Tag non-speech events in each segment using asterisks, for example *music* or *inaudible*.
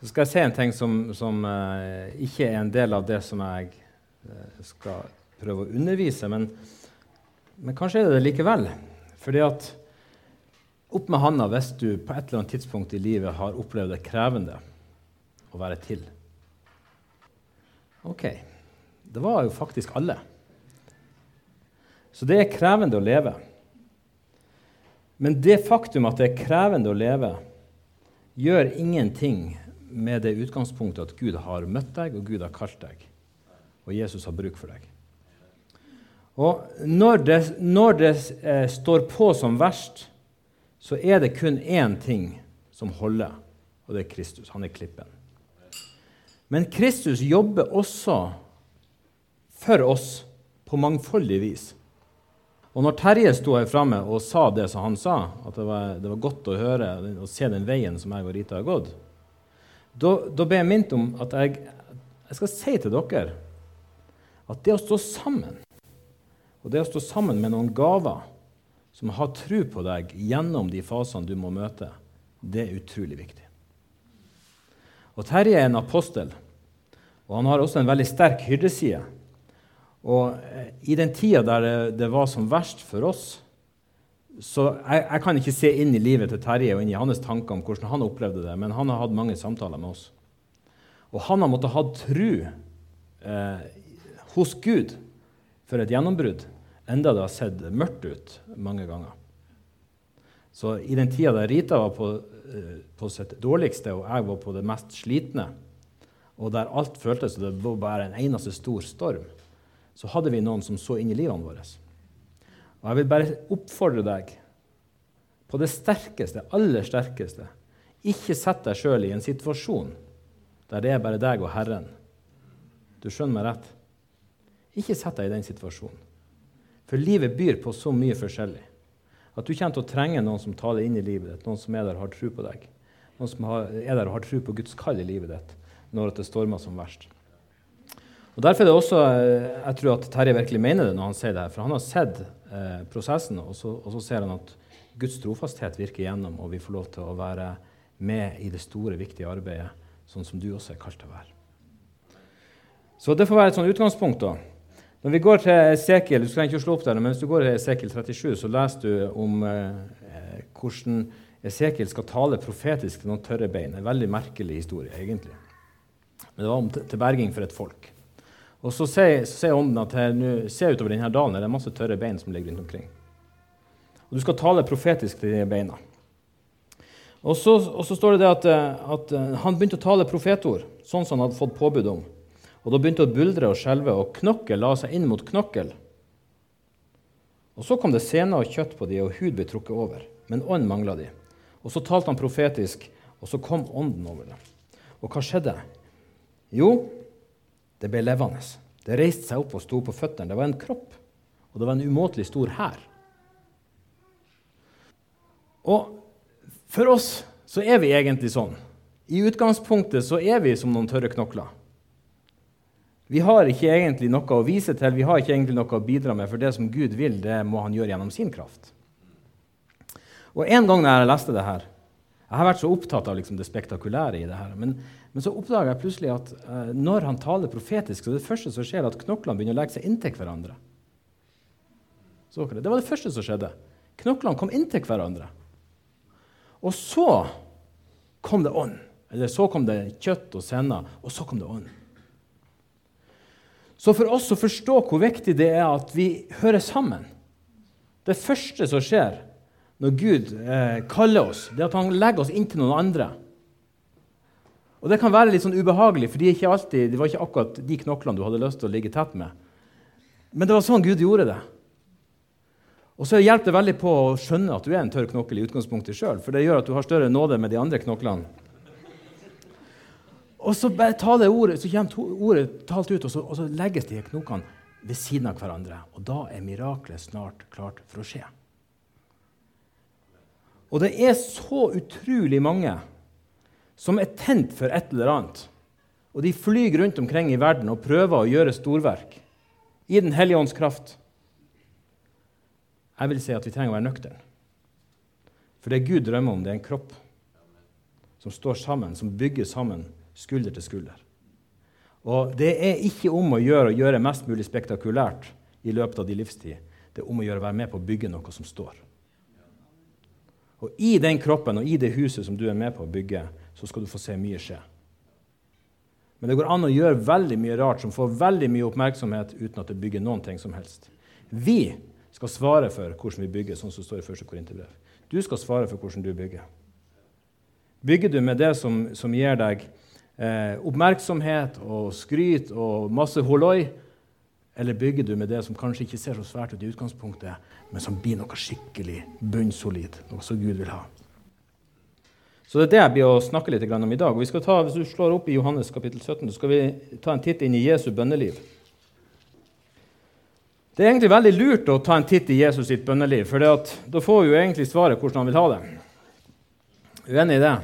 Så skal jeg si en ting som, som uh, ikke er en del av det som jeg uh, skal prøve å undervise, men, men, kanskje er det det likevel. Fordi at opp med handa hvis du på et eller annet tidspunkt i livet har opplevd det krevende å være til. Ok. Det var jo faktisk alle. Så det er krevende å leve. Men det faktum at det er krevende å leve, gjør ingenting med det utgangspunktet at Gud har møtt deg, og Gud har kalt deg, og Jesus har bruk for deg. Og når det, når det eh, står på som verst, så er det kun én ting som holder, og det er Kristus. Han er klippen. Men Kristus jobber også for oss på mangfoldig vis. Og når Terje sto her framme og sa det som han sa, at det var, det var godt å høre og se den veien som jeg og Rita har gått, da ble jeg minnet om at jeg, jeg skal si til dere at det å stå sammen, og det å stå sammen med noen gaver som har tro på deg gjennom de fasene du må møte, det er utrolig viktig. Og Terje er en apostel, og han har også en veldig sterk hyrdeside. Og eh, i den tida der det, det, var som verst for oss så jeg, jeg, kan ikke se inn i livet til Terje og inn i hans tanker om hvordan han opplevde det, men han har hatt mange samtaler med oss. Og han har måttet ha tru eh, hos Gud for et gjennombrudd, enda det har sett mørkt ut mange ganger. Så i den tida der Rita var på, eh, på sitt dårligste, og jeg var på det mest slitne, og der alt føltes som det var bare en eneste stor storm, så hadde vi noen som så inn i livene våre. Og jeg vil bare oppfordre deg på det sterkeste, aller sterkeste Ikke sett deg sjøl i en situasjon der det er bare deg og Herren. Du skjønner meg rett? Ikke sett deg i den situasjonen. For livet byr på så mye forskjellig at du kommer til å trenge noen som taler inn i livet ditt, noen som er der og har tro på deg, noen som er der og har tro på Guds kall i livet ditt når det stormer som verst. Og Derfor er det også eh, jeg tror at Terje virkelig mener det når han sier det her. For han har sett eh, prosessen, og så, og så, ser han at Guds trofasthet virker igjennom, og vi får lov til å være med i det store, viktige arbeidet, sånn som du også er kalt til å være. Så det får være et sånn utgangspunkt. da. Når vi går til Esekiel, du skal ikke slå opp der, men hvis du går til Esekiel 37, så leser du om eh, hvordan Esekiel skal tale profetisk til noen tørre bein. En veldig merkelig historie, egentlig. Men det var om til berging for et folk. Og så sier, ånden at her, se utover denne dalen det er masse tørre bein som ligger rundt omkring. Og Du skal tale profetisk til de beina. Og så, og så står det, det at, at, han begynte å tale profetord, sånn som han hadde fått påbud om. Og Da begynte det å buldre og skjelve, og knokkel la seg inn mot knokkel. Og Så kom det sener og kjøtt på de, og hud ble trukket over. Men ånd mangla de. Og Så talte han profetisk, og så kom ånden over det. Og hva skjedde? Jo, det ble levende. Det reiste seg opp og sto på føttene. Det var en kropp, og det var en umåtelig stor hær. Og for oss så er vi egentlig sånn. I utgangspunktet så er vi som noen tørre knokler. Vi har ikke egentlig noe å vise til, vi har ikke egentlig noe å bidra med, for det som Gud vil, det må han gjøre gjennom sin kraft. Og En gang da jeg leste det her Jeg har vært så opptatt av liksom det spektakulære i det her. Men men så oppdaga jeg plutselig at eh, når han taler profetisk, så er det første som skjer, at knoklene begynner å legge seg inntil hverandre. Så det. det var det første som skjedde. Knoklene kom inntil hverandre. Og så kom det ånd. Eller så kom det kjøtt og senner, og så kom det ånd. Så for oss å forstå hvor viktig det er at vi hører sammen Det første som skjer når Gud eh, kaller oss, det er at han legger oss inntil noen andre. Og Det kan være litt sånn ubehagelig, for de det var ikke akkurat de knoklene du hadde lyst til å ligge tett med. Men det var sånn Gud gjorde det. Og så hjelper det veldig på å skjønne at du er en tørr knokkel i utgangspunktet sjøl, for det gjør at du har større nåde med de andre knoklene. Og så bare taler ordet, så kommer ordet talt ut, og så, og så legges de knoklene ved siden av hverandre. Og da er miraklet snart klart for å skje. Og det er så utrolig mange som er tent for et eller annet. Og de flyr rundt omkring i verden og prøver å gjøre storverk i Den hellige ånds kraft. Jeg vil si at vi trenger å være nøkterne. For det Gud drømmer om, det er en kropp som står sammen, som bygger sammen, skulder til skulder. Og det er ikke om å gjøre å gjøre mest mulig spektakulært i løpet av din livstid. Det er om å gjøre å være med på å bygge noe som står. Og i den kroppen og i det huset som du er med på å bygge, så skal du få se mye skje. Men det går an å gjøre veldig mye rart som får veldig mye oppmerksomhet uten at det bygger noen ting som helst. Vi skal svare for hvordan vi bygger, sånn som det står i 1. Korinterbrev. Du skal svare for hvordan du bygger. Bygger du med det som, som gir deg eh, oppmerksomhet og skryt og masse holoi, eller bygger du med det som kanskje ikke ser så svært ut i utgangspunktet, men som blir noe skikkelig bunnsolid, noe som Gud vil ha? Så det er det jeg blir å snakke litt om i dag. Og vi skal ta, hvis du slår opp i Johannes kapittel 17, så skal vi ta en titt inn i Jesu bønneliv. Det er egentlig veldig lurt å ta en titt i Jesus sitt bønneliv, for da får vi jo egentlig svaret hvordan han vil ha det. Uenig i det?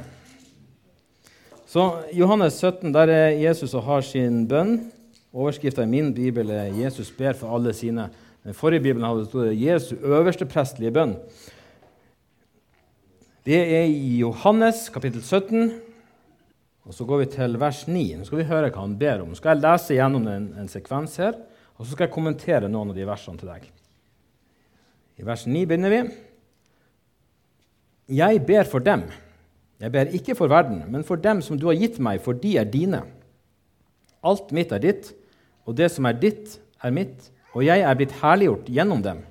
Så Johannes 17, der er Jesus og har sin bønn. Overskrifta i min bibel er 'Jesus ber for alle sine'. Den forrige bibelen hadde stått 'Jesu øverste prestlige bønn'. Det er i Johannes kapittel 17. Og Så går vi til vers 9. Nå skal vi høre hva han ber om. Nå skal jeg lese gjennom en, en sekvens her, og så skal jeg kommentere noen av de versene til deg. I vers 9 begynner vi. Jeg ber for dem. Jeg ber ikke for verden, men for dem som du har gitt meg, for de er dine. Alt mitt er ditt, og det som er ditt, er mitt, og jeg er blitt herliggjort gjennom dem.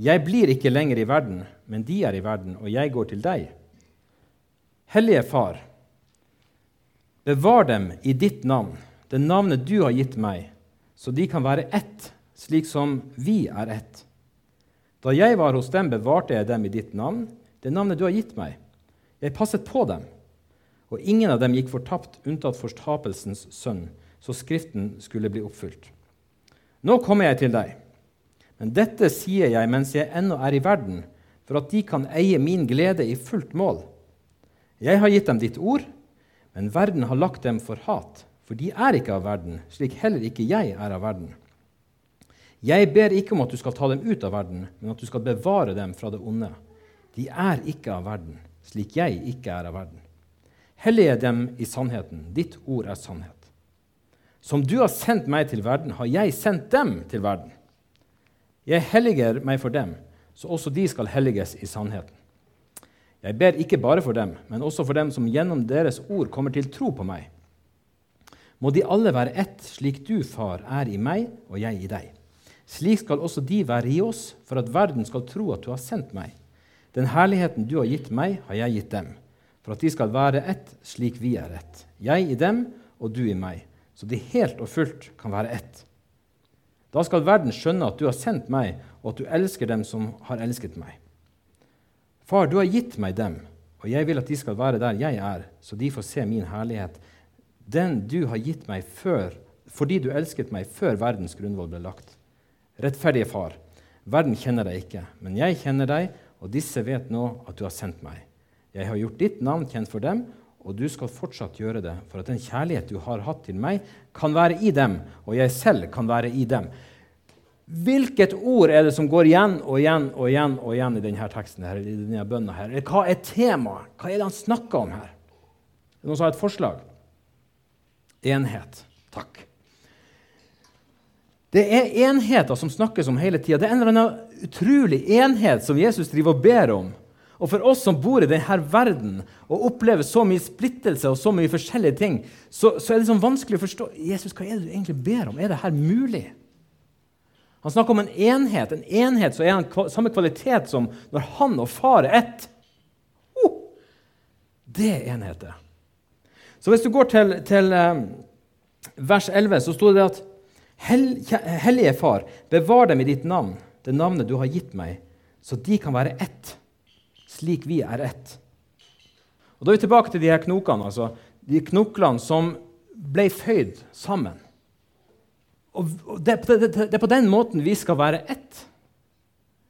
Jeg blir ikke lenger i verden, men de er i verden, og jeg går til deg. Hellige Far, bevar dem i ditt navn, det navnet du har gitt meg, så de kan være ett, slik som vi er ett. Da jeg var hos dem, bevarte jeg dem i ditt navn, det navnet du har gitt meg. Jeg passet på dem, og ingen av dem gikk fortapt, unntatt fortapelsens sønn, så Skriften skulle bli oppfylt. Nå kommer jeg til deg, men dette sier jeg mens jeg ennå er i verden, for at de kan eie min glede i fullt mål. Jeg har gitt dem ditt ord, men verden har lagt dem for hat, for de er ikke av verden, slik heller ikke jeg er av verden. Jeg ber ikke om at du skal ta dem ut av verden, men at du skal bevare dem fra det onde. De er ikke av verden, slik jeg ikke er av verden. Hellige dem i sannheten. Ditt ord er sannhet. Som du har sendt meg til verden, har jeg sendt dem til verden. Jeg helliger meg for dem, så også de skal helliges i sannheten. Jeg ber ikke bare for dem, men også for dem som gjennom deres ord kommer til tro på meg. Må de alle være ett, slik du, Far, er i meg og jeg i deg. Slik skal også de være i oss, for at verden skal tro at du har sendt meg. Den herligheten du har gitt meg, har jeg gitt dem, for at de skal være ett slik vi er ett. Jeg i dem og du i meg, så de helt og fullt kan være ett. Da skal verden skjønne at du har sendt meg, og at du elsker dem som har elsket meg. Far, du har gitt meg dem, og jeg vil at de skal være der jeg er, så de får se min herlighet, den du har gitt meg før, fordi du elsket meg før verdens grunnvoll ble lagt. Rettferdige Far, verden kjenner deg ikke, men jeg kjenner deg, og disse vet nå at du har sendt meg. Jeg har gjort ditt navn kjent for dem, og du skal fortsatt gjøre det, for at den kjærlighet du har hatt til meg, kan være i dem, og jeg selv kan være i dem. Hvilket ord er det som går igjen og igjen og igjen og igjen i denne teksten? her, i denne bønnen her? Hva er temaet? Hva er det han snakker om her? Er det noen som har et forslag? Enhet. Takk. Det er enheter som snakkes om hele tida. Det er en eller annen utrolig enhet som Jesus driver og ber om. Og for oss som bor i denne verden og opplever så mye splittelse og så mye forskjellige ting, så, så er det sånn vanskelig å forstå Jesus, hva er det du egentlig ber om. Er det her mulig? Han snakker om en enhet. En enhet som er av samme kvalitet som når han og far er ett. Oh, det er enheter. Så hvis du går til, til um, vers 11, så står det at Hellige Far, bevar dem i ditt navn, det navnet du har gitt meg, så de kan være ett, slik vi er ett. Og Da er vi tilbake til de her knokene, altså de knoklene som ble føyd sammen. Og det, det, det, er på den måten vi skal være ett.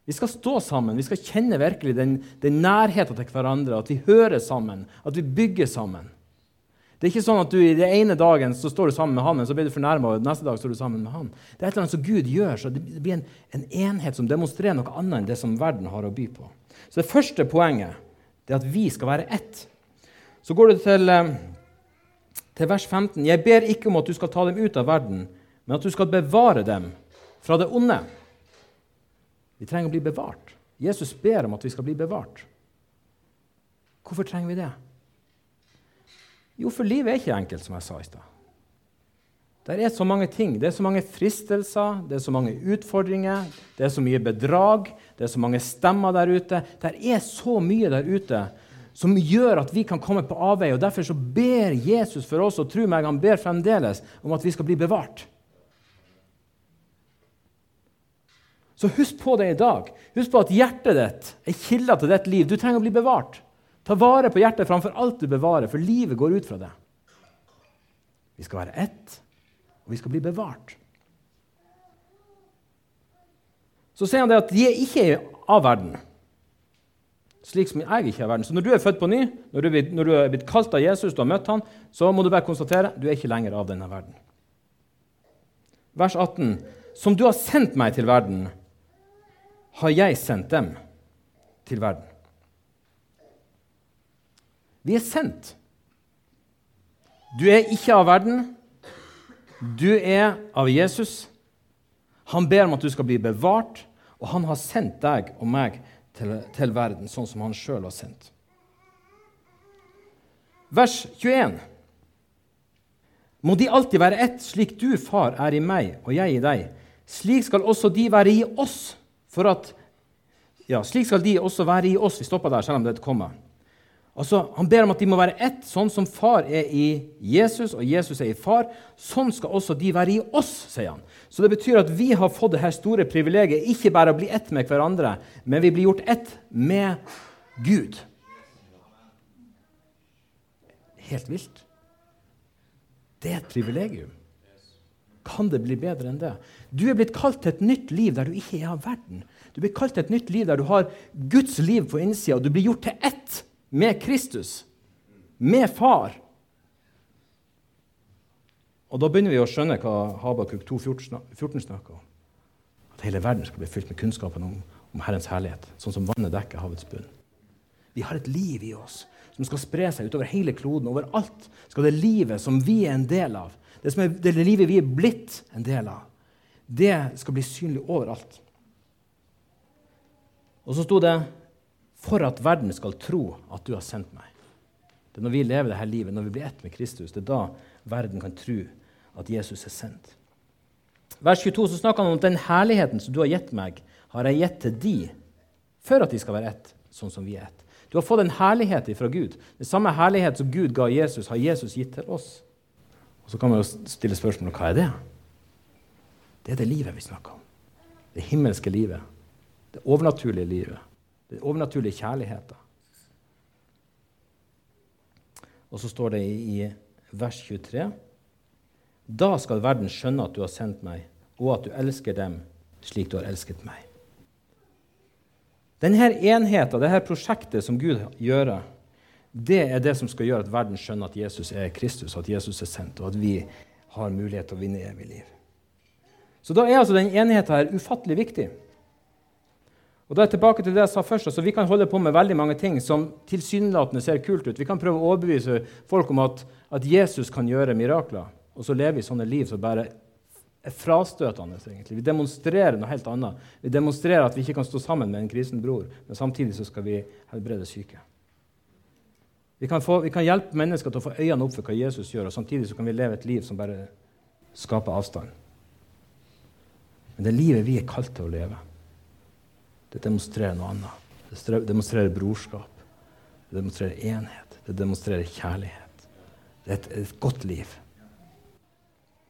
Vi skal stå sammen, vi skal kjenne virkelig den, den nærheten til hverandre, at vi hører sammen, at vi bygger sammen. Det er ikke sånn at du i den ene dagen så står du sammen med han, men så blir du fornærma, og neste dag står du sammen med han. Det er et eller annet som Gud gjør, så det blir en, en, enhet som demonstrerer noe annet enn det som verden har å by på. Så det første poenget er at vi skal være ett. Så går du til, eh, til vers 15. Jeg ber ikke om at du skal ta dem ut av verden, men at du skal bevare dem fra det onde. Vi trenger å bli bevart. Jesus ber om at vi skal bli bevart. Hvorfor trenger vi det? Jo, for livet er ikke enkelt, som jeg sa i stad. Det er så mange ting. Det er så mange fristelser, det er så mange utfordringer, det er så mye bedrag, det er så mange stemmer der ute. Det er så mye der ute som gjør at vi kan komme på avveie. og Derfor så ber Jesus for oss, og tro meg, han ber fremdeles om at vi skal bli bevart. Så husk på det i dag. Husk på at hjertet ditt er kilda til ditt liv. Du trenger å bli bevart. Ta vare på hjertet framfor alt du bevarer, for livet går ut fra det. Vi skal være ett, og vi skal bli bevart. Så sier han det at de er ikke av verden, slik som jeg ikke er av verden. Så når du er født på ny, når du, når du er blitt kalt av Jesus, du har møtt han, så må du bare konstatere du er ikke lenger av denne verden. Vers 18. Som du har sendt meg til verden, har jeg sendt dem til verden. Vi er sendt. Du er ikke av verden. Du er av Jesus. Han ber om at du skal bli bevart, og han har sendt deg og meg til, til verden, sånn som han sjøl har sendt. Vers 21. Må de alltid være ett, slik du, far, er i meg og jeg i deg. Slik skal også de være i oss, for at ja, slik skal de også være i oss. Vi stopper der, selv om det kommer. Altså, Han ber om at de må være ett, sånn som far er i Jesus og Jesus er i far. Sånn skal også de være i oss, sier han. Så det betyr at vi har fått det her store privilegiet ikke bare å bli ett med hverandre, men vi blir gjort ett med Gud. Helt vilt. Det er et privilegium. Kan det bli bedre enn det? Du er blitt kalt til et nytt liv der du ikke er av verden. Du blir kalt til et nytt liv der du har Guds liv på innsida, og du blir gjort til ett med Kristus, med Far. Og Da begynner vi å skjønne hva Habakuk 2,14 snakker om. At hele verden skal bli fylt med kunnskapen om, om Herrens herlighet, sånn som vannet dekker havets bunn. Vi har et liv i oss som skal spre seg utover hele kloden. Overalt skal det livet som vi er en del av, det, er, det livet vi er blitt en del av, det skal bli synlig overalt. Og så sto det for at verden skal tro at du har sendt meg. Det er når vi lever dette livet, når vi blir ett med Kristus, det er da verden kan tro at Jesus er sendt. Vers 22 så snakker han om den herligheten som du har gitt meg, har jeg gitt til de, for at de skal være ett, sånn som vi er ett. Du har fått en herlighet fra Gud. Den samme herlighet som Gud ga Jesus, har Jesus gitt til oss. Og Så kan man jo stille spørsmålet hva er det? Det er det livet vi snakker om. Det himmelske livet. Det overnaturlige livet. Den overnaturlige kjærligheten. Og så står det i, vers 23.: Da skal verden skjønne at du har sendt meg, og at du elsker dem slik du har elsket meg. Denne enheten, dette prosjektet som Gud gjør, det er det som skal gjøre at verden skjønner at Jesus er Kristus, at Jesus er sendt, og at vi har mulighet til å vinne evig liv. Så da er altså den enigheten her ufattelig viktig. Og da er jeg tilbake til det jeg sa først, altså Vi kan holde på med veldig mange ting som tilsynelatende ser kult ut. Vi kan prøve å overbevise folk om at, at Jesus kan gjøre mirakler, og så lever vi sånne liv som bare er frastøtende. egentlig. Vi demonstrerer noe helt annet. Vi demonstrerer at vi ikke kan stå sammen med en krisen bror, men samtidig så skal vi helbrede syke. Vi kan, få, vi kan hjelpe mennesker til å få øynene opp for hva Jesus gjør, og samtidig så kan vi leve et liv som bare skaper avstand. Men det livet vi er kalt til å leve, det demonstrerer noe annet. Det demonstrerer brorskap. Det demonstrerer enhet. Det demonstrerer kjærlighet. Det er et, et godt liv.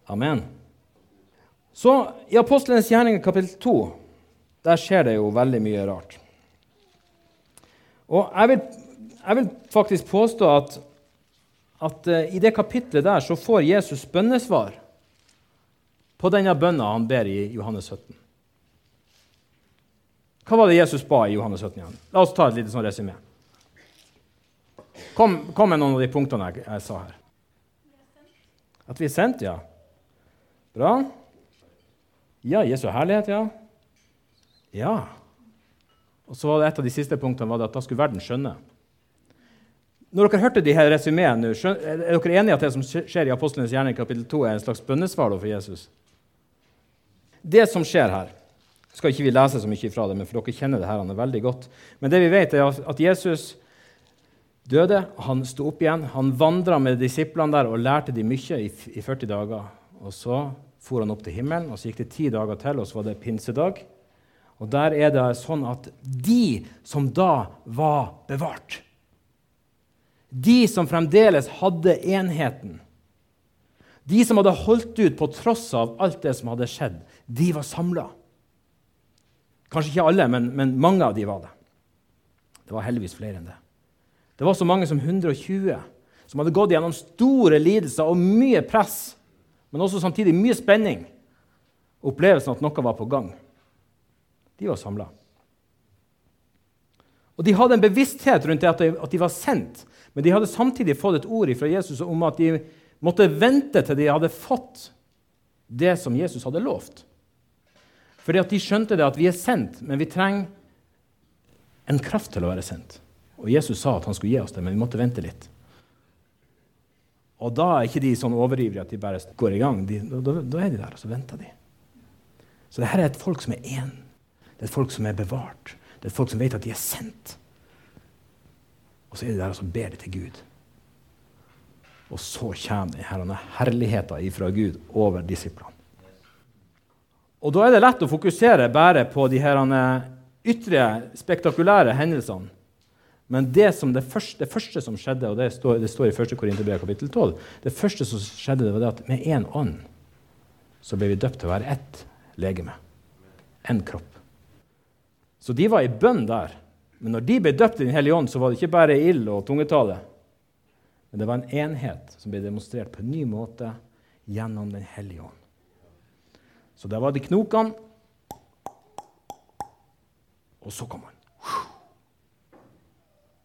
Amen. Så i Apostlenes gjerninger kapittel 2 der skjer det jo veldig mye rart. Og jeg vil, jeg vil faktisk påstå at, at uh, i det kapitlet der så får Jesus bønnesvar på denne bønna han ber i Johannes 17. Hva var det Jesus ba i Johannes 17 igjen? La oss ta et lite sånn resymé. Kom, kom, med noen av de punktene jeg, jeg, sa her. At vi er sendt, ja. Bra. Ja, Jesu herlighet, ja. Ja. Og så var det Et av de siste punktene at da skulle verden skjønne. Når dere hørte de her resumeene, er dere enige at det som skjer i Apostlenes gjerning kapittel 2, er en slags bønnesvar for Jesus? Det som skjer her skal ikke vi lese så mye fra det, men for dere kjenner det her han er veldig godt. Men det vi vet, er at Jesus døde, han sto opp igjen. Han vandra med disiplene der og lærte dem mye i 40 dager. Og Så for han opp til himmelen, og så gikk det ti dager til, og så var det pinsedag. Og der er det sånn at de som da var bevart, de som fremdeles hadde enheten, de som hadde holdt ut på tross av alt det som hadde skjedd, de var samla. Kanskje ikke alle, men, men, mange av de var det. Det var heldigvis flere enn det. Det var så mange som 120 som hadde gått gjennom store lidelser og mye press, men også samtidig mye spenning. Opplevelsen at noe var på gang. De var samla. Og De hadde en bevissthet rundt det at de, at de, var sendt, men de hadde samtidig fått et ord fra Jesus om at de måtte vente til de hadde fått det som Jesus hadde lovt. Fordi at de skjønte det at vi er sendt, men vi trenger en kraft til å være sendt. Og Jesus sa at han skulle gi oss det, men vi måtte vente litt. Og da er ikke de sånn overivrige at de bare går i gang. De, da, da, er de der, og så venter de. Så dette er et folk som er én. Det er et folk som er bevart. Det er et folk som vet at de er sendt. Og så er de der og så ber de til Gud. Og så kommer denne herligheten fra Gud over disiplene. Og Da er det lett å fokusere bare på de her ytre, spektakulære hendelsene. Men det, det, første, det, første, som skjedde, og det står, det står i 1. Korinterbrev kapittel 12 Det første som skjedde, det var det at med én ånd så ble vi døpt til å være ett legeme. Én kropp. Så de var i bønn der. Men når de ble døpt i Den hellige ånd, så var det ikke bare ild og tungetale. Men det var en enhet som ble demonstrert på en ny måte gjennom Den hellige ånd. Så der var det knokene. Og så kom han.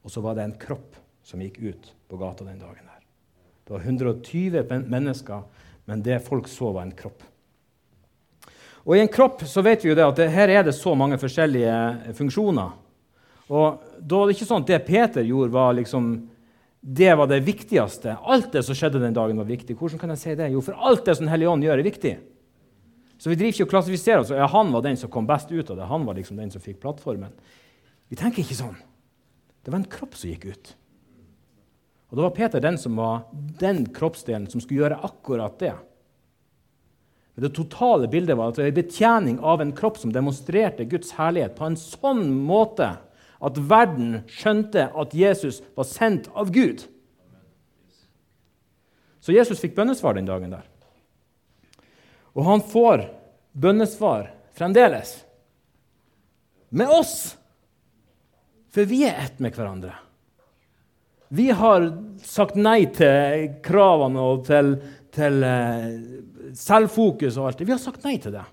Og så var det en kropp som gikk ut på gata den dagen. der. Det var 120 mennesker, men det folk så, var en kropp. Og I en kropp så vet vi jo det at det, her er det så mange forskjellige funksjoner. Og Da var det ikke sånn at det Peter gjorde, var liksom, det var det viktigste. Alt det som skjedde den dagen, var viktig. Hvordan kan jeg si det? Jo, for alt det som Den hellige ånd gjør, er viktig. Så vi driver ikke og klassifiserer oss. Ja, han var den som kom best ut av det. Han var liksom den som fikk plattformen. Vi tenker ikke sånn. Det var en kropp som gikk ut. Og da var Peter den som var den kroppsdelen som skulle gjøre akkurat det. Men det totale bildet var at det var en betjening av en kropp som demonstrerte Guds herlighet på en sånn måte at verden skjønte at Jesus var sendt av Gud. Så Jesus fikk bønnesvar den dagen der. Og han får bønnesvar fremdeles. Med oss! For vi er ett med hverandre. Vi har sagt nei til kravene og til, til uh, selvfokus og alt det. Vi har sagt nei til det.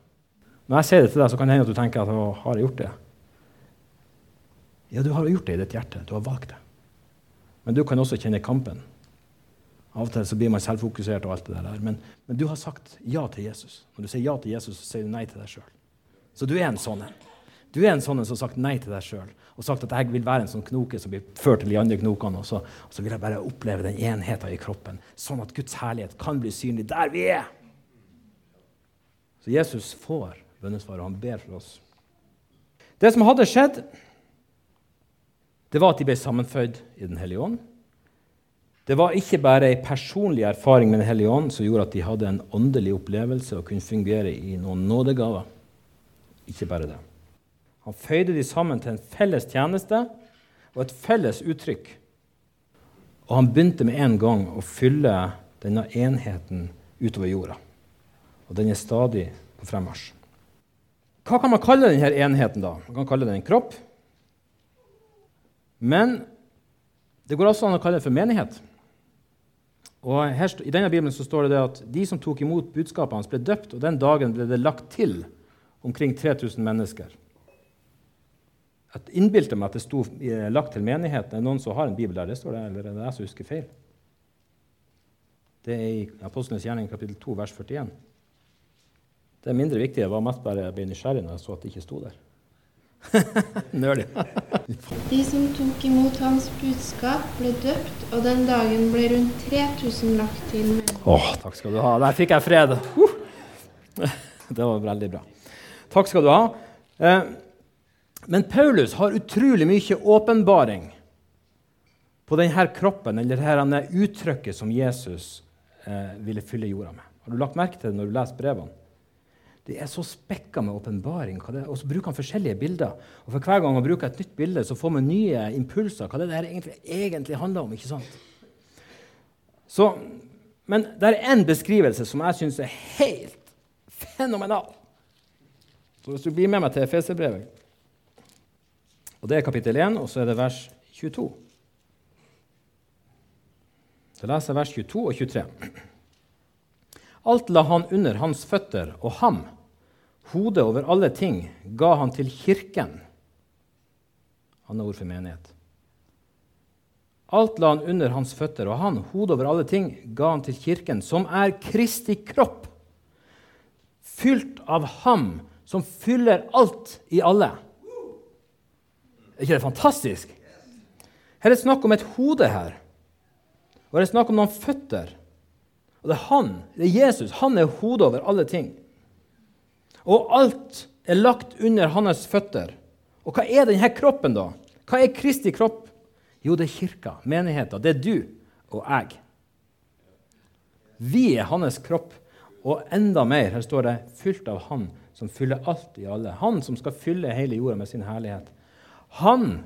Når jeg sier det til deg, så kan det hende at du tenker at har gjort det? Ja, du har gjort det i ditt hjerte. Du har valgt det. Men du kan også kjenne kampen. Av og til så blir man selvfokusert, og alt det der, men, men, du har sagt ja til Jesus. Når du sier ja til Jesus, så sier du nei til deg sjøl. Så du er en sånn en. Du er en sånn en som har sagt nei til deg sjøl og sagt at jeg vil være en sånn knoke som blir ført til de andre knokene. Og så, og så vil jeg bare oppleve den enheten i kroppen, sånn at Guds herlighet kan bli synlig der vi er. Så Jesus får bønnesvaret, og han ber for oss. Det som hadde skjedd, det var at de ble sammenføyd i Den hellige ånd. Det var ikke bare ei personlig erfaring med Den hellige ånd som gjorde at de hadde en åndelig opplevelse og kunne fungere i noen nådegaver. Ikke bare det. Han føyde de sammen til en felles tjeneste og et felles uttrykk. Og han begynte med en gang å fylle denne enheten utover jorda. Og den er stadig på fremmarsj. Hva kan man kalle denne enheten? da? Man kan kalle den en kropp. Men det går også an å kalle det for menighet. Og her, I denne Bibelen så står det, det at de som tok imot budskapet hans, ble døpt, og den dagen ble det lagt til omkring 3000 mennesker. Jeg innbilte meg at det sto eh, lagt til menigheten. Er det noen som har en bibel der? Det står det, eller er det jeg som husker feil? Det er i Apostlenes gjerning kapittel 2, vers 41. Det er mindre viktig. Jeg var mest bare jeg ble nysgjerrig når jeg så at det ikke sto der. *laughs* Nerdy. De som tok imot hans budskap, ble døpt, og den dagen ble rundt 3000 lagt til menn. Åh, takk skal du ha. Der fikk jeg fred. Uh. Det var veldig bra. Takk skal du ha. Eh, men Paulus har utrolig mye åpenbaring på denne kroppen, eller dette uttrykket som Jesus eh, ville fylle jorda med. Har du lagt merke til det når du leser brevene? Det er så spekka med åpenbaring. Og så bruker han forskjellige bilder. Og for hver gang han bruker et nytt bilde, så får man nye impulser. Hva det der egentlig, egentlig handler om. ikke sant? Så, men det er én beskrivelse som jeg syns er helt fenomenal. Så hvis du blir med meg til Efeserbrevet og Det er kapittel 1, og så er det vers 22. Så leser jeg vers 22 og 23. Alt la han under hans føtter, og ham, hodet over alle ting, ga han til kirken. Han er ord for menighet. Alt la han under hans føtter, og han, hodet over alle ting, ga han til kirken, som er Kristi kropp, fylt av ham som fyller alt i alle. Er ikke det fantastisk? Her er det snakk om et hode her. Og det er snakk om noen føtter. Og det er han, det er Jesus. Han er hodet over alle ting. Og alt er lagt under hans føtter. Og hva er denne kroppen, da? Hva er Kristi kropp? Jo, det er kirka, menigheten. Det er du og jeg. Vi er hans kropp. Og enda mer, her står det 'fylt av Han som fyller alt i alle'. Han som skal fylle hele jorda med sin herlighet. Han,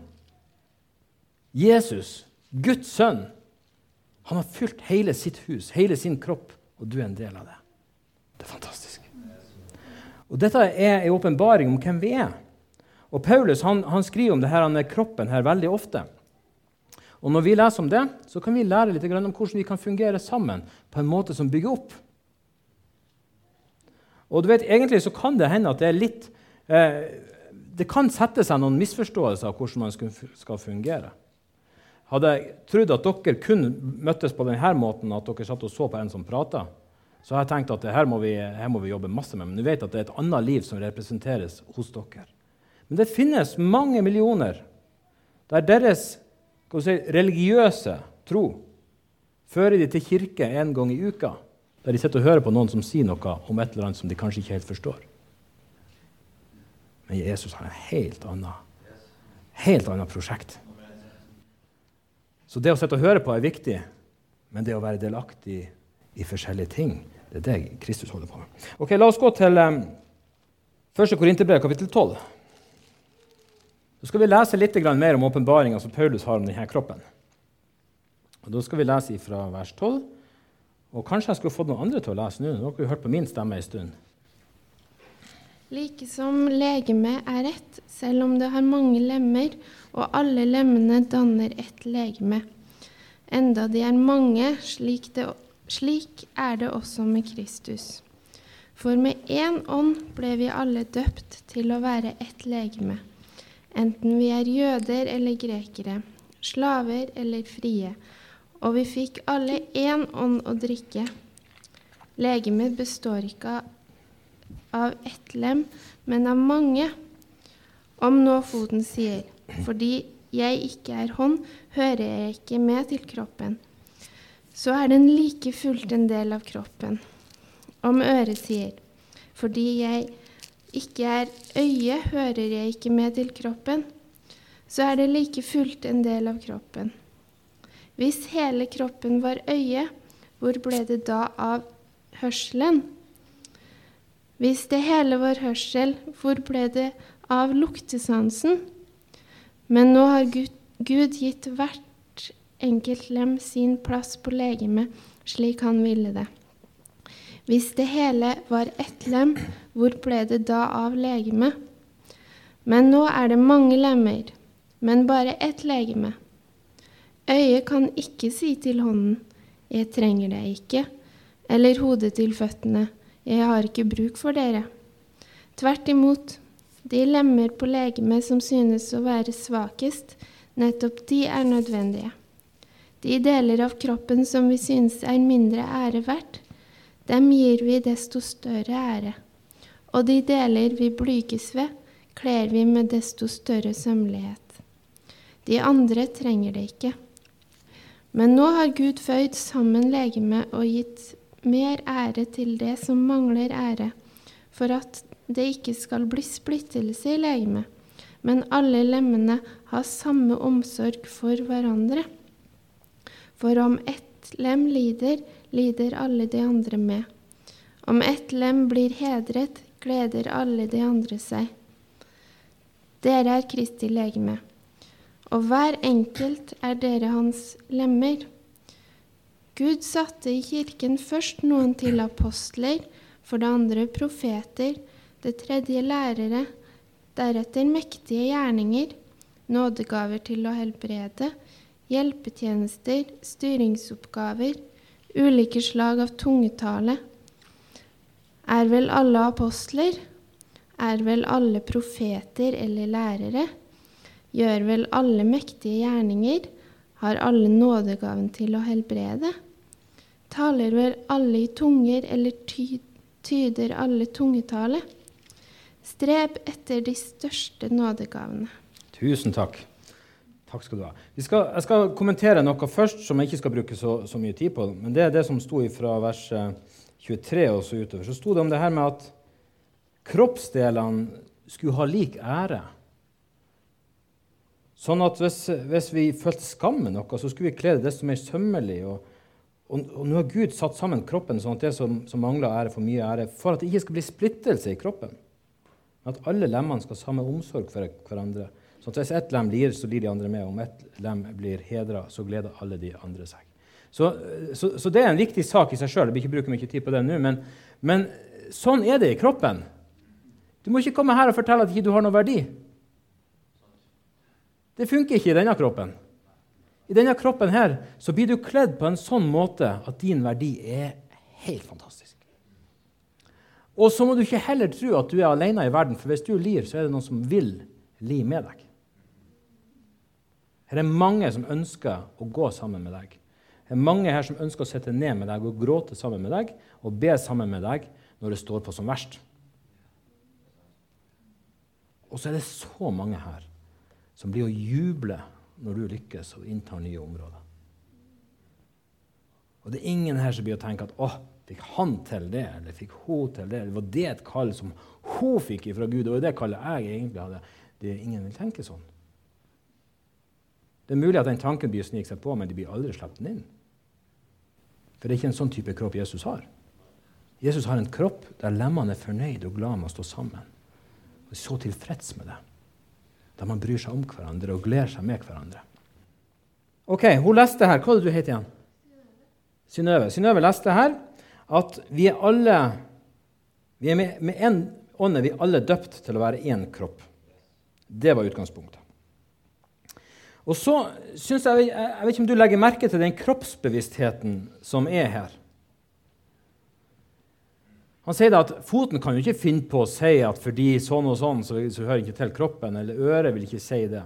Jesus, Guds sønn, han har fylt hele sitt hus, hele sin kropp, og du er en del av det. Det er fantastisk. Og Dette er en åpenbaring om hvem vi er. Og Paulus han, han skriver om denne kroppen her veldig ofte. Og Når vi leser om det, så kan vi lære litt om hvordan vi kan fungere sammen på en måte som bygger opp. Og du vet, Egentlig så kan det hende at det er litt eh, det kan sette seg noen misforståelser av hvordan man skal fungere. Hadde jeg trodd at dere kun møttes på denne måten, at dere satt og så på en som prata, så har jeg tenkt at her må, vi, her må vi jobbe masse med. Men du vet at det er et annet liv som representeres hos dere. Men det finnes mange millioner der deres si, religiøse tro fører de til kirke en gang i uka, der de sitter og hører på noen som sier noe om et eller annet som de kanskje ikke helt forstår. Men Jesus har en helt annen, helt annet prosjekt. Så det å sitte og høre på er viktig, men det å være delaktig i forskjellige ting, det er det Kristus holder på med. Ok, La oss gå til um, 1. Korinterbrev, kapittel 12. Så skal vi lese litt mer om åpenbaringa som Paulus har om denne kroppen. Og Da skal vi lese fra vers 12. Og kanskje jeg skulle fått noen andre til å lese nå. Dere har jo hørt på min stemme en stund. Like som legemet er ett, selv om det har mange lemmer, og alle lemmene danner ett legeme. Enda de er mange, slik, det, slik er det også med Kristus. For med én ånd ble vi alle døpt til å være ett legeme, enten vi er jøder eller grekere, slaver eller frie, og vi fikk alle én ånd å drikke. Legemet består ikke av ett lem, men av mange. Om nå foten sier, fordi jeg ikke er hånd, hører jeg ikke med til kroppen, så er den like fullt en del av kroppen. Om øret sier, fordi jeg ikke er øye, hører jeg ikke med til kroppen, så er det like fullt en del av kroppen. Hvis hele kroppen var øye, hvor ble det da av hørselen? Hvis det hele var hørsel, hvor ble det av luktesansen? Men nå har Gud, gitt hvert enkelt lem sin plass på legemet slik han ville det. Hvis det hele var ett lem, hvor ble det da av legemet? Men nå er det mange lemmer, men bare ett legeme. Øyet kan ikke si til hånden, 'Jeg trenger deg ikke', eller hodet til føttene, jeg har ikke bruk for dere. Tvert imot, de lemmer på legemet som synes å være svakest, nettopp de er nødvendige. De deler av kroppen som vi synes er mindre ære verdt, dem gir vi desto større ære. Og de deler vi blyges ved, kler vi med desto større sømmelighet. De andre trenger det ikke. Men nå har Gud føyd sammen legemet og gitt mer ære til det som mangler ære, for at det ikke skal bli splittelse i legemet, men alle lemmene har samme omsorg for hverandre. For om ett lem lider, lider alle de andre med. Om ett lem blir hedret, gleder alle de andre seg. Dere er Kristi legeme, og hver enkelt er dere hans lemmer. Gud satte i kirken først noen til apostler, for det andre profeter, det tredje lærere, deretter mektige gjerninger, nådegaver til å helbrede, hjelpetjenester, styringsoppgaver, ulike slag av tungetale. Er vel alle apostler? Er vel alle profeter eller lærere? Gjør vel alle mektige gjerninger? Har alle nådegaven til å helbrede? Taler vel alle i tunger, eller ty tyder alle tungetale? Streb etter de største nådegavene. Tusen takk. Takk skal du ha. Skal, jeg skal kommentere noe først som jeg ikke skal bruke så, så mye tid på. Men det er det som sto fra vers 23 og så utover. Så sto det om det her med at kroppsdelene skulle ha lik ære. Sånn at hvis, hvis vi følte skam med noe, så skulle vi kle det desto mer sømmelig. Og, og, og, nå har Gud satt sammen kroppen sånn at det som, som mangler ære, får mye ære, for at det ikke skal bli splittelse i kroppen. At alle lemmene skal ha samme omsorg for hverandre. Sånn at Hvis ett lem lir, så lir de andre med. Om ett lem blir hedra, så gleder alle de andre seg. Så, så, så, det er en viktig sak i seg sjøl. Jeg vil ikke bruke mye tid på det nå. Men, men, sånn er det i kroppen. Du må ikke komme her og fortelle at ikke du har noe verdi. Det funker ikke i denne kroppen. I denne kroppen her så blir du kledd på en sånn måte at din verdi er helt fantastisk. Og så må du ikke heller tro at du er alene i verden, for hvis du lir, så er det noen som vil li med deg. Her er mange som ønsker å gå sammen med deg. Det er mange her som ønsker å sette ned med deg og gråte sammen med deg og be sammen med deg når det står på som verst. Og så er det så mange her som blir å juble når du lykkes og inntar nye områder. Og det er ingen her som blir å tenke at åh, Fikk han til det, eller fikk hun til det? Eller var det et kall som hun fikk fra Gud? Var det kallet jeg egentlig hadde. Det er ingen vil tenke sånn. Det er mulig at den tanken blir sniker seg på, men de blir aldri sluppet inn. For det er ikke en sånn type kropp Jesus har. Jesus har en kropp der lemmene er fornøyd og glad med å stå sammen. Og så tilfreds med det. Der man bryr seg om hverandre og gleder seg med hverandre. Ok, Hun leste her. Hva er det du heter igjen? Synnøve. Synnøve leste her at vi er alle vi er med, én ånd er vi alle døpt til å være én kropp. Det var utgangspunktet. Og så synes jeg, jeg vet ikke om du legger merke til den kroppsbevisstheten som er her. Han sier at Foten kan jo ikke finne på å si at fordi sånn og sånn, så, så hører ikke til kroppen. Eller øret vil ikke si det.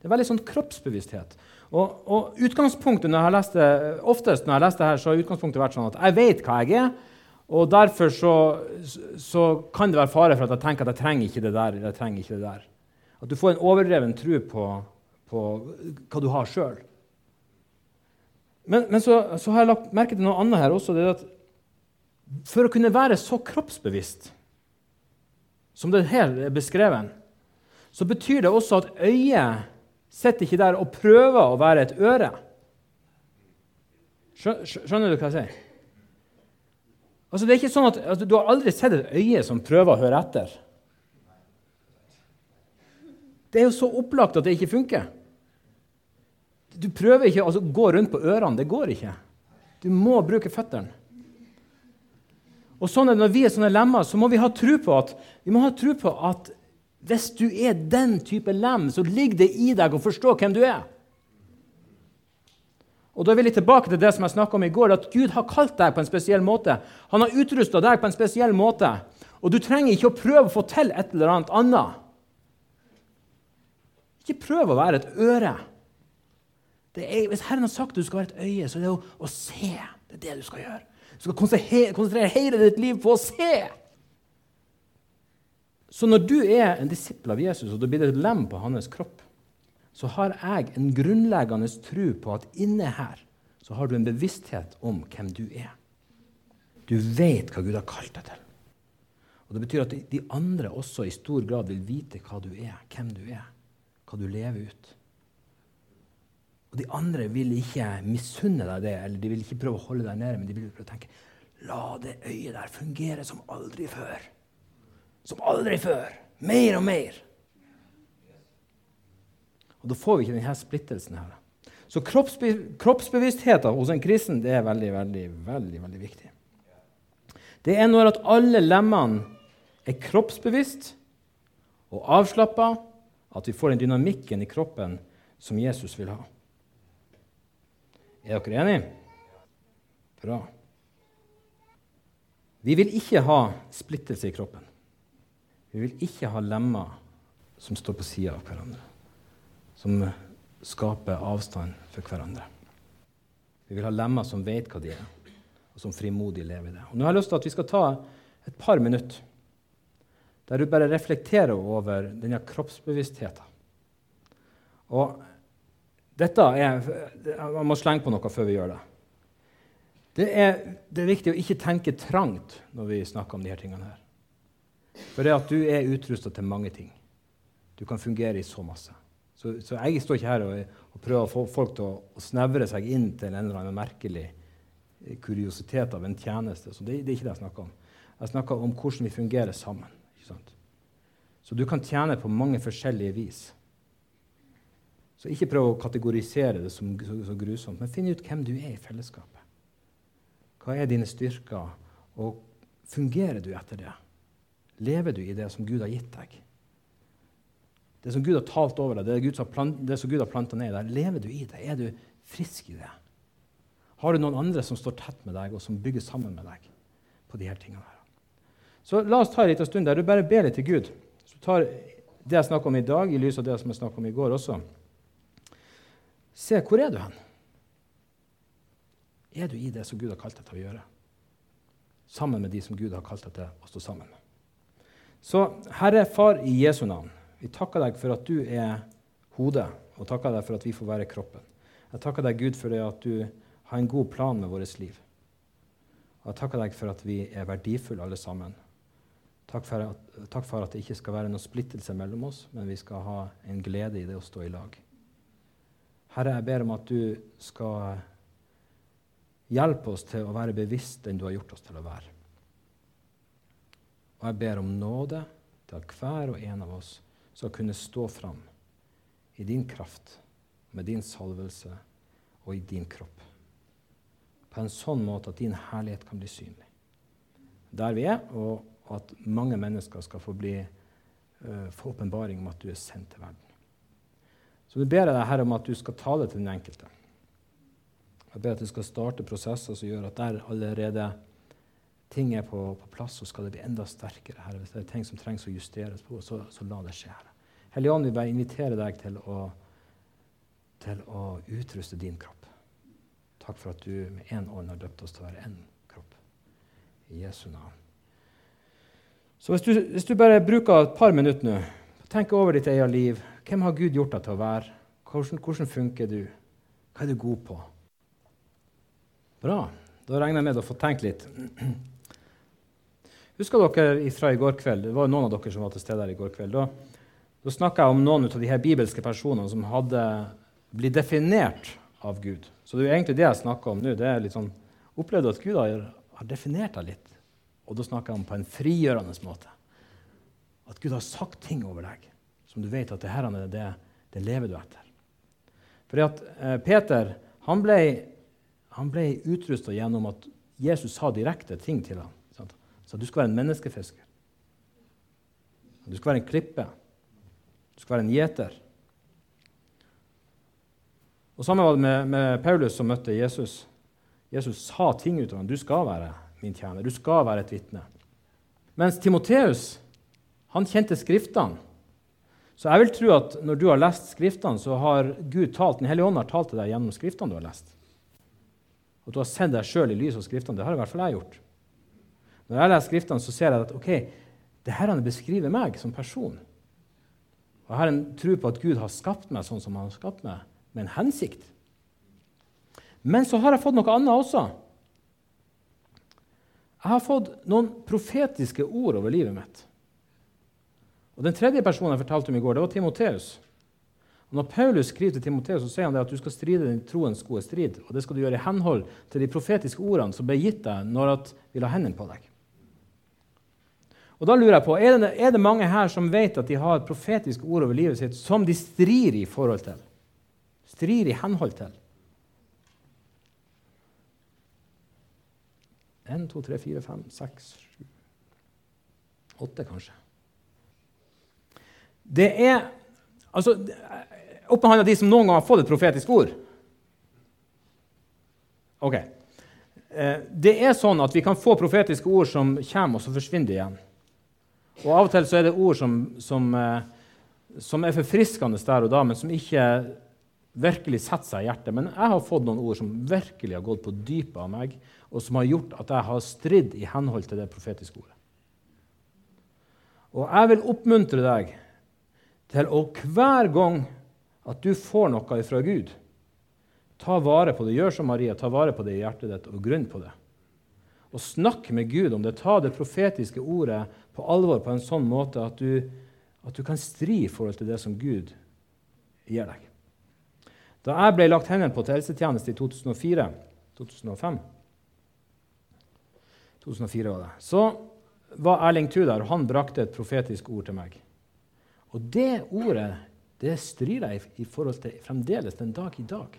Det er veldig sånn kroppsbevissthet. Og, og, utgangspunktet når jeg har lest det, Oftest når jeg har lest det her, så har utgangspunktet vært sånn at jeg vet hva jeg er. Og derfor så, så, kan det være fare for at jeg tenker at jeg trenger ikke det der. eller jeg trenger ikke det der. At du får en overdreven tro på, på hva du har sjøl. Men, men så, så, har jeg lagt merke til noe annet her også. det er at For å kunne være så kroppsbevisst som det her er beskrevet, så betyr det også at øyet sitter ikke der og prøver å være et øre. Skjønner du hva jeg sier? Altså, det er ikke sånn at, altså, Du har aldri sett et øye som prøver å høre etter. Det er jo så opplagt at det ikke funker. Du prøver ikke å altså, gå rundt på ørene. Det går ikke. Du må bruke føttene. Og sånn er det Når vi er sånne lemmer, så må vi ha tro på at, vi må ha tro på at hvis du er den type lem, så ligger det i deg å forstå hvem du er. Og da er vi litt tilbake til det som jeg snakka om i går, at Gud har kalt deg på en spesiell måte. Han har utrusta deg på en spesiell måte. Og du trenger ikke å prøve å få til et eller annet annet. Ikke prøv å være et øre. Er, hvis Herren har sagt at du skal være et øye, så er det å, å se. Det er det du skal gjøre. Du skal konsentrere hele ditt liv på å se. Så når du er en disippel av Jesus, og du blir et lem på hans kropp, så har jeg en grunnleggende tro på at inne her så har du en bevissthet om hvem du er. Du vet hva Gud har kalt deg til. Og Det betyr at de andre også i stor grad vil vite hva du er, hvem du er, hva du lever ut. Og De andre vil ikke misunne deg det, eller de vil ikke prøve å holde deg nede, men de vil prøve å tenke La det øyet der fungere som aldri før. Som aldri før. Mer og mer. Og Da får vi ikke denne splittelsen her. Så kroppsbe kroppsbevisstheten hos en kristen det er veldig, veldig, veldig, veldig viktig. Det er når at alle lemmene er kroppsbevisst og avslappa, at vi får den dynamikken i kroppen som Jesus vil ha. Er dere enige? Bra. Vi vil ikke ha splittelse i kroppen. Vi vil ikke ha lemmer som står på sida av hverandre, som skaper avstand for hverandre. Vi vil ha lemmer som vet hva de er, og som frimodig lever i det. Og nå har jeg lyst til at vi skal ta et par minutter der du bare reflekterer over denne kroppsbevisstheten. Og dette er Man må slenge på noe før vi gjør det. Det er, det er, viktig å ikke tenke trangt når vi snakker om disse tingene. her. For det at du er utrusta til mange ting. Du kan fungere i så masse. Så, så jeg står ikke her og, og, prøver å få folk til å, å, snevre seg inn til en eller annen merkelig kuriositet av en tjeneste. Så det, det er ikke det jeg snakker om. Jeg snakker om hvordan vi fungerer sammen. Så du kan tjene på mange forskjellige vis. Så ikke prøv å kategorisere det som så, grusomt, men finn ut hvem du er i fellesskapet. Hva er dine styrker, og fungerer du etter det? Lever du i det som Gud har gitt deg? Det som Gud har talt over deg, det, det som Gud har planta ned i deg, lever du i det? Er du frisk i det? Har du noen andre som står tett med deg, og som bygger sammen med deg på de her tingene? her? Så la oss ta en liten stund der du bare ber litt til Gud. Så tar det jeg snakker om i dag, i lys av det som jeg snakket om i går også. Se, hvor er du hen? Er du i det som Gud har kalt deg til å gjøre? Sammen med de som Gud har kalt deg til å stå sammen med. Så Herre Far i Jesu navn, vi takker deg for at du er hodet, og takker deg for at vi får være kroppen. Jeg takker deg, Gud, for det at du har en god plan med vårt liv. Og jeg takker deg for at vi er verdifulle alle sammen. Takk for, at, takk for at det ikke skal være noen splittelse mellom oss, men vi skal ha en glede i det å stå i lag. Herre, jeg ber om at du skal hjelpe oss til å være bevisst den du har gjort oss til å være. Og jeg ber om nåde til at hver og en av oss skal kunne stå fram i din kraft, med din salvelse og i din kropp. På en sånn måte at din herlighet kan bli synlig. Der vi er, og og at mange mennesker skal få bli uh, få åpenbaring om at du er sendt til verden. Så vi ber deg her om at du skal tale til den enkelte. Jeg ber at du skal starte prosesser som gjør at der allerede ting er på, på plass, så skal det bli enda sterkere. Herre. Hvis det er ting som trengs å justeres på, så, så la det skje. Herre. Hellige Ånd, vi bare inviterer deg til å, til å utruste din kropp. Takk for at du med én ånd har døpt oss til å være én kropp. I Jesu navn. Så hvis du, hvis du, bare bruker et par minutter nå, tenker over ditt eget liv. Hvem har Gud gjort deg til å være? Hvordan, hvordan funker du? Hva er du god på? Bra. Da regner jeg med å få tenkt litt. *clears throat* Husker dere fra i går kveld? Det var noen av dere som var til stede her i går kveld. Da, da snakka jeg om noen av de her bibelske personene som hadde blitt definert av Gud. Så det er egentlig det jeg snakker om nå. det er litt sånn, Opplevde at Gud har, definert deg litt. Og da snakker om på en frigjørende måte. At Gud har sagt ting over deg som du vet at det her er det, det lever du etter. Fordi at eh, Peter han ble, han ble utrusta gjennom at Jesus sa direkte ting til ham. Sant? Så du skal være en menneskefisker. Du skal være en klippe. Du skal være en gjeter. Og Samme var det med, med Paulus som møtte Jesus. Jesus sa ting ut av ham. Du skal være min tjener. Du skal være et vitne. Mens Timoteus han kjente Skriftene. Så jeg vil tro at når du har lest Skriftene, så har Gud talt, Den hellige ånd har talt til deg gjennom Skriftene du har lest. Og du har sett deg sjøl i lys av Skriftene. Det har i hvert fall jeg gjort. Når jeg leser Skriftene, så ser jeg at ok, det her han beskriver meg som person. Og Jeg har en tro på at Gud har skapt meg sånn som han har skapt meg, med en hensikt. Men så har jeg fått noe annet også. Jeg har fått noen profetiske ord over livet mitt. Og Den tredje personen jeg fortalte om i går, det var Timoteus. Når Paulus skriver til Timoteus, så sier han at du skal stride din troens gode strid. Og det skal du gjøre i henhold til de profetiske ordene som ble gitt deg når at vi la hendene på deg. Og da lurer jeg på, er det, er det, mange her som vet at de har profetiske ord over livet sitt som de strir i forhold til? Strir i henhold til? Én, to, tre, fire, fem, seks, sju Åtte, kanskje. Det er altså, Opp med hånda de som noen gang har fått et profetisk ord. Ok. Eh, det er sånn at vi kan få profetiske ord som kommer, og så forsvinner de igjen. Og Av og til så er det ord som, som, eh, som, er forfriskende der og da, men som ikke virkelig setter seg i hjertet. Men jeg har fått noen ord som virkelig har gått på dypet av meg, og som har gjort at jeg har stridd i henhold til det profetiske ordet. Og jeg vil oppmuntre deg til å hver gang at du får noe fra Gud, ta vare på det. Gjør som Maria, ta vare på det i hjertet ditt og grunn på det. Og snakk med Gud om det. Ta det profetiske ordet på alvor på en sånn måte at du, at du kan stri i forhold til det som Gud gir deg. Da jeg ble lagt hendene på til helsetjeneste i 2004 2005 2004 var det, så var Erling Thu der, og han brakte et profetisk ord til meg. Og det ordet det strir jeg i forhold til fremdeles den dag i dag.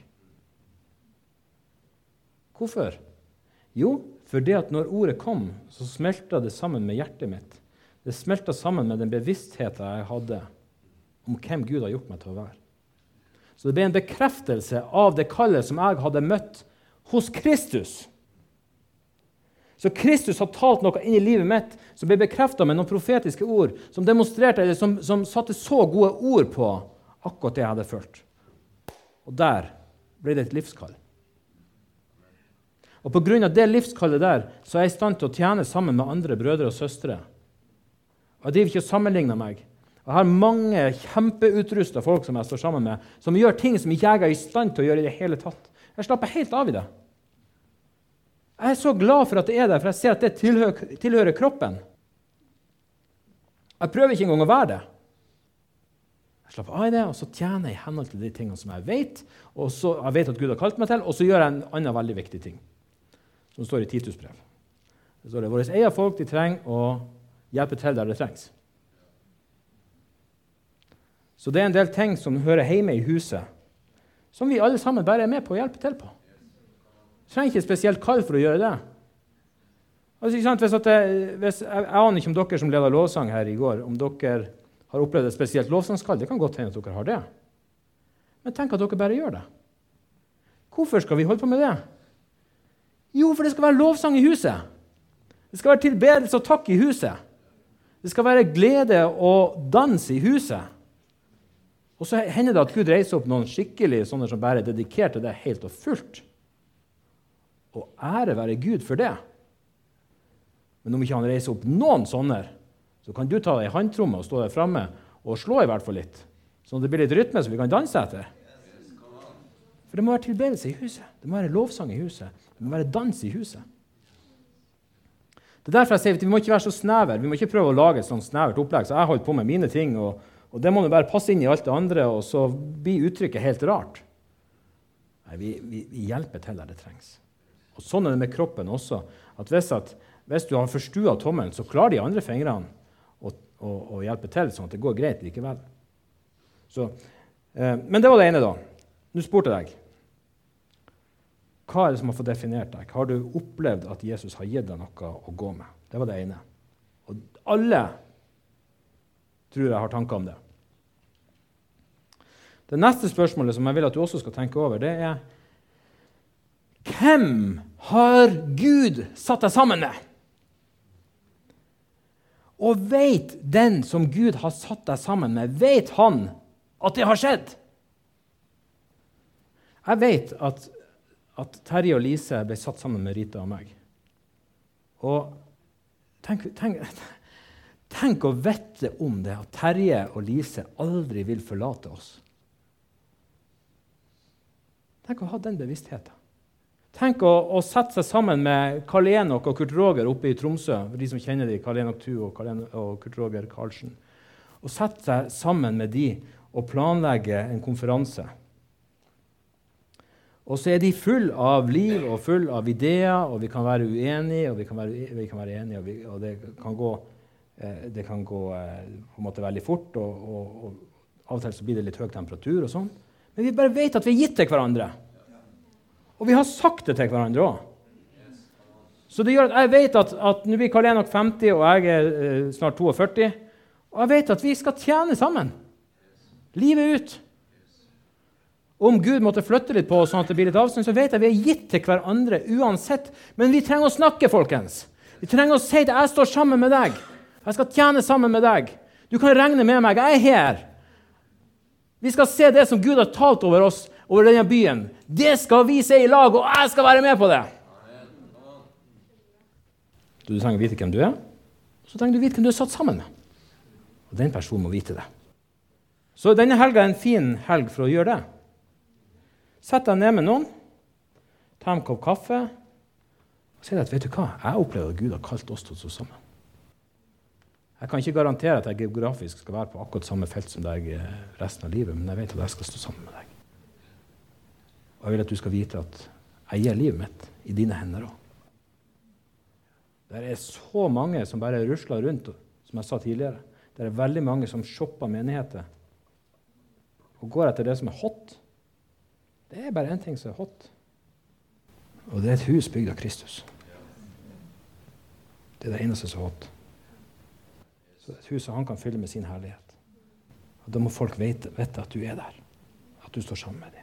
Hvorfor? Jo, fordi at når ordet kom, så smelta det sammen med hjertet mitt. Det smelta sammen med den bevisstheten jeg hadde om hvem Gud har gjort meg til å være. Så det ble en bekreftelse av det kallet som jeg hadde møtt hos Kristus. Så Kristus har talt noe inn i livet mitt som ble bekrefta med noen profetiske ord, som demonstrerte, eller som, som, satte så gode ord på akkurat det jeg hadde følt. Og der ble det et livskall. Og Pga. det livskallet der så er jeg i stand til å tjene sammen med andre brødre og søstre Og jeg driver ikke og sammenligner meg. Jeg har mange kjempeutrusta folk som jeg står sammen med, som gjør ting som ikke jeg er i stand til å gjøre i det hele tatt. Jeg slapper helt av i det. Jeg er så glad for at det er der, for jeg ser at det tilhører, tilhører kroppen. Jeg prøver ikke engang å være det. Jeg slapper av i det, og så tjener jeg i henhold til de tingene som jeg vet, og så jeg vet at Gud har kalt meg til, og så gjør jeg en annen veldig viktig ting, som står i Titus brev. Det står det, Våre egne folk de trenger å hjelpe til der det trengs. Så det er en del ting som hører hjemme i huset, som vi alle sammen bare er med på å hjelpe til på. Trenger ikke et spesielt kall for å gjøre det. Altså, hvis jeg, hvis, jeg, jeg, aner ikke om dere som leda lovsang her i går, om dere har opplevd et spesielt lovsangskall. Det kan godt hende at dere har det. Men tenk at dere bare gjør det. Hvorfor skal vi holde på med det? Jo, for det skal være lovsang i huset. Det skal være tilbedelse og takk i huset. Det skal være glede og dans i huset. Og så hender det at Gud reiser opp noen skikkelig sånne som bare er dedikert til det helt og fullt. Og ære være Gud for det. Men om ikke han reiser opp noen sånne, så kan du ta deg i håndtromme og stå der framme og slå i hvert fall litt, sånn at det blir litt rytme som vi kan danse etter. For det må være tilbedelse i huset. Det må være lovsang i huset. Det må være dans i huset. Det er derfor jeg sier at Vi må ikke være så snever. Vi må ikke prøve å lage et sånt snevert opplegg. Så jeg holder på med mine ting, og, og det må du bare passe inn i alt det andre, og så blir uttrykket helt rart. Nei, vi, vi, vi, hjelper til der det trengs. Og Sånn er det med kroppen også. at Hvis, at, hvis du har forstua tommelen, så klarer de andre fingrene å, å, å, hjelpe til, sånn at det går greit likevel. Så, eh, men det var det ene, da. Nå spurte jeg deg. Hva er det som har fått definert deg? Har du opplevd at Jesus har gitt deg noe å gå med? Det var det ene. Og alle tror jeg har tanker om det. Det neste spørsmålet som jeg vil at du også skal tenke over, det er Hvem har Gud satt deg sammen med? Og vet den som Gud har satt deg sammen med, vet han at det har skjedd? Jeg vet at at Terje og Lise ble satt sammen med Rita og meg. Og tenk, tenk, Tenk å vite om det at Terje og Lise aldri vil forlate oss. Tenk å ha den bevisstheten. Tenk å, å sette seg sammen med Karl Enok og Kurt Roger oppe i Tromsø. de som kjenner de, Karl Enok Thu og, Karl og Kurt Roger Karlsen. Og sette seg sammen med de og planlegge en konferanse. Og så er de full av liv og full av ideer, og vi kan være uenige, og vi kan være, vi kan være enige, og, vi, og, det kan gå, eh, det kan gå eh, på en måte veldig fort, og, og, av og til så blir det litt høy temperatur og sånn. Men vi bare vet at vi er gitt til hverandre. Og vi har sagt det til hverandre òg. Så det gjør at jeg vet at, at nå blir Karl Enok 50, og jeg er eh, snart 42. Og jeg vet at vi skal tjene sammen. Livet ut. Om Gud måtte flytte litt på oss, sånn at det blir litt avstand, så vet jeg vi er gitt til hverandre uansett. Men vi trenger å snakke, folkens. Vi trenger å si det. Jeg står sammen med deg. Jeg skal tjene sammen med deg. Du kan regne med meg. Jeg er her. Vi skal se det som Gud har talt over oss, over denne byen. Det skal vi se i lag, og jeg skal være med på det. Du trenger å vite hvem du er, så trenger du å vite hvem du er satt sammen med. Og den personen må vite det. Så denne helga er en fin helg for å gjøre det. Sett deg ned med noen, ta en kopp kaffe og si at vet du hva, jeg opplever at Gud har kalt oss til å stå sammen. Jeg kan ikke garantere at jeg geografisk skal være på akkurat samme felt som deg resten av livet, men jeg vet at jeg skal stå sammen med deg. Og jeg vil at du skal vite at jeg gir livet mitt i dine hender òg. Det er så mange som bare rusler rundt, som jeg sa tidligere. Det er veldig mange som shopper menigheter og går etter det som er hot. Det er bare én ting som er hot, og det er et hus bygd av Kristus. Det er det eneste som er hot. Så et hus som han kan fylle med sin herlighet. Og Da må folk vite, vite at du er der, at du står sammen med dem.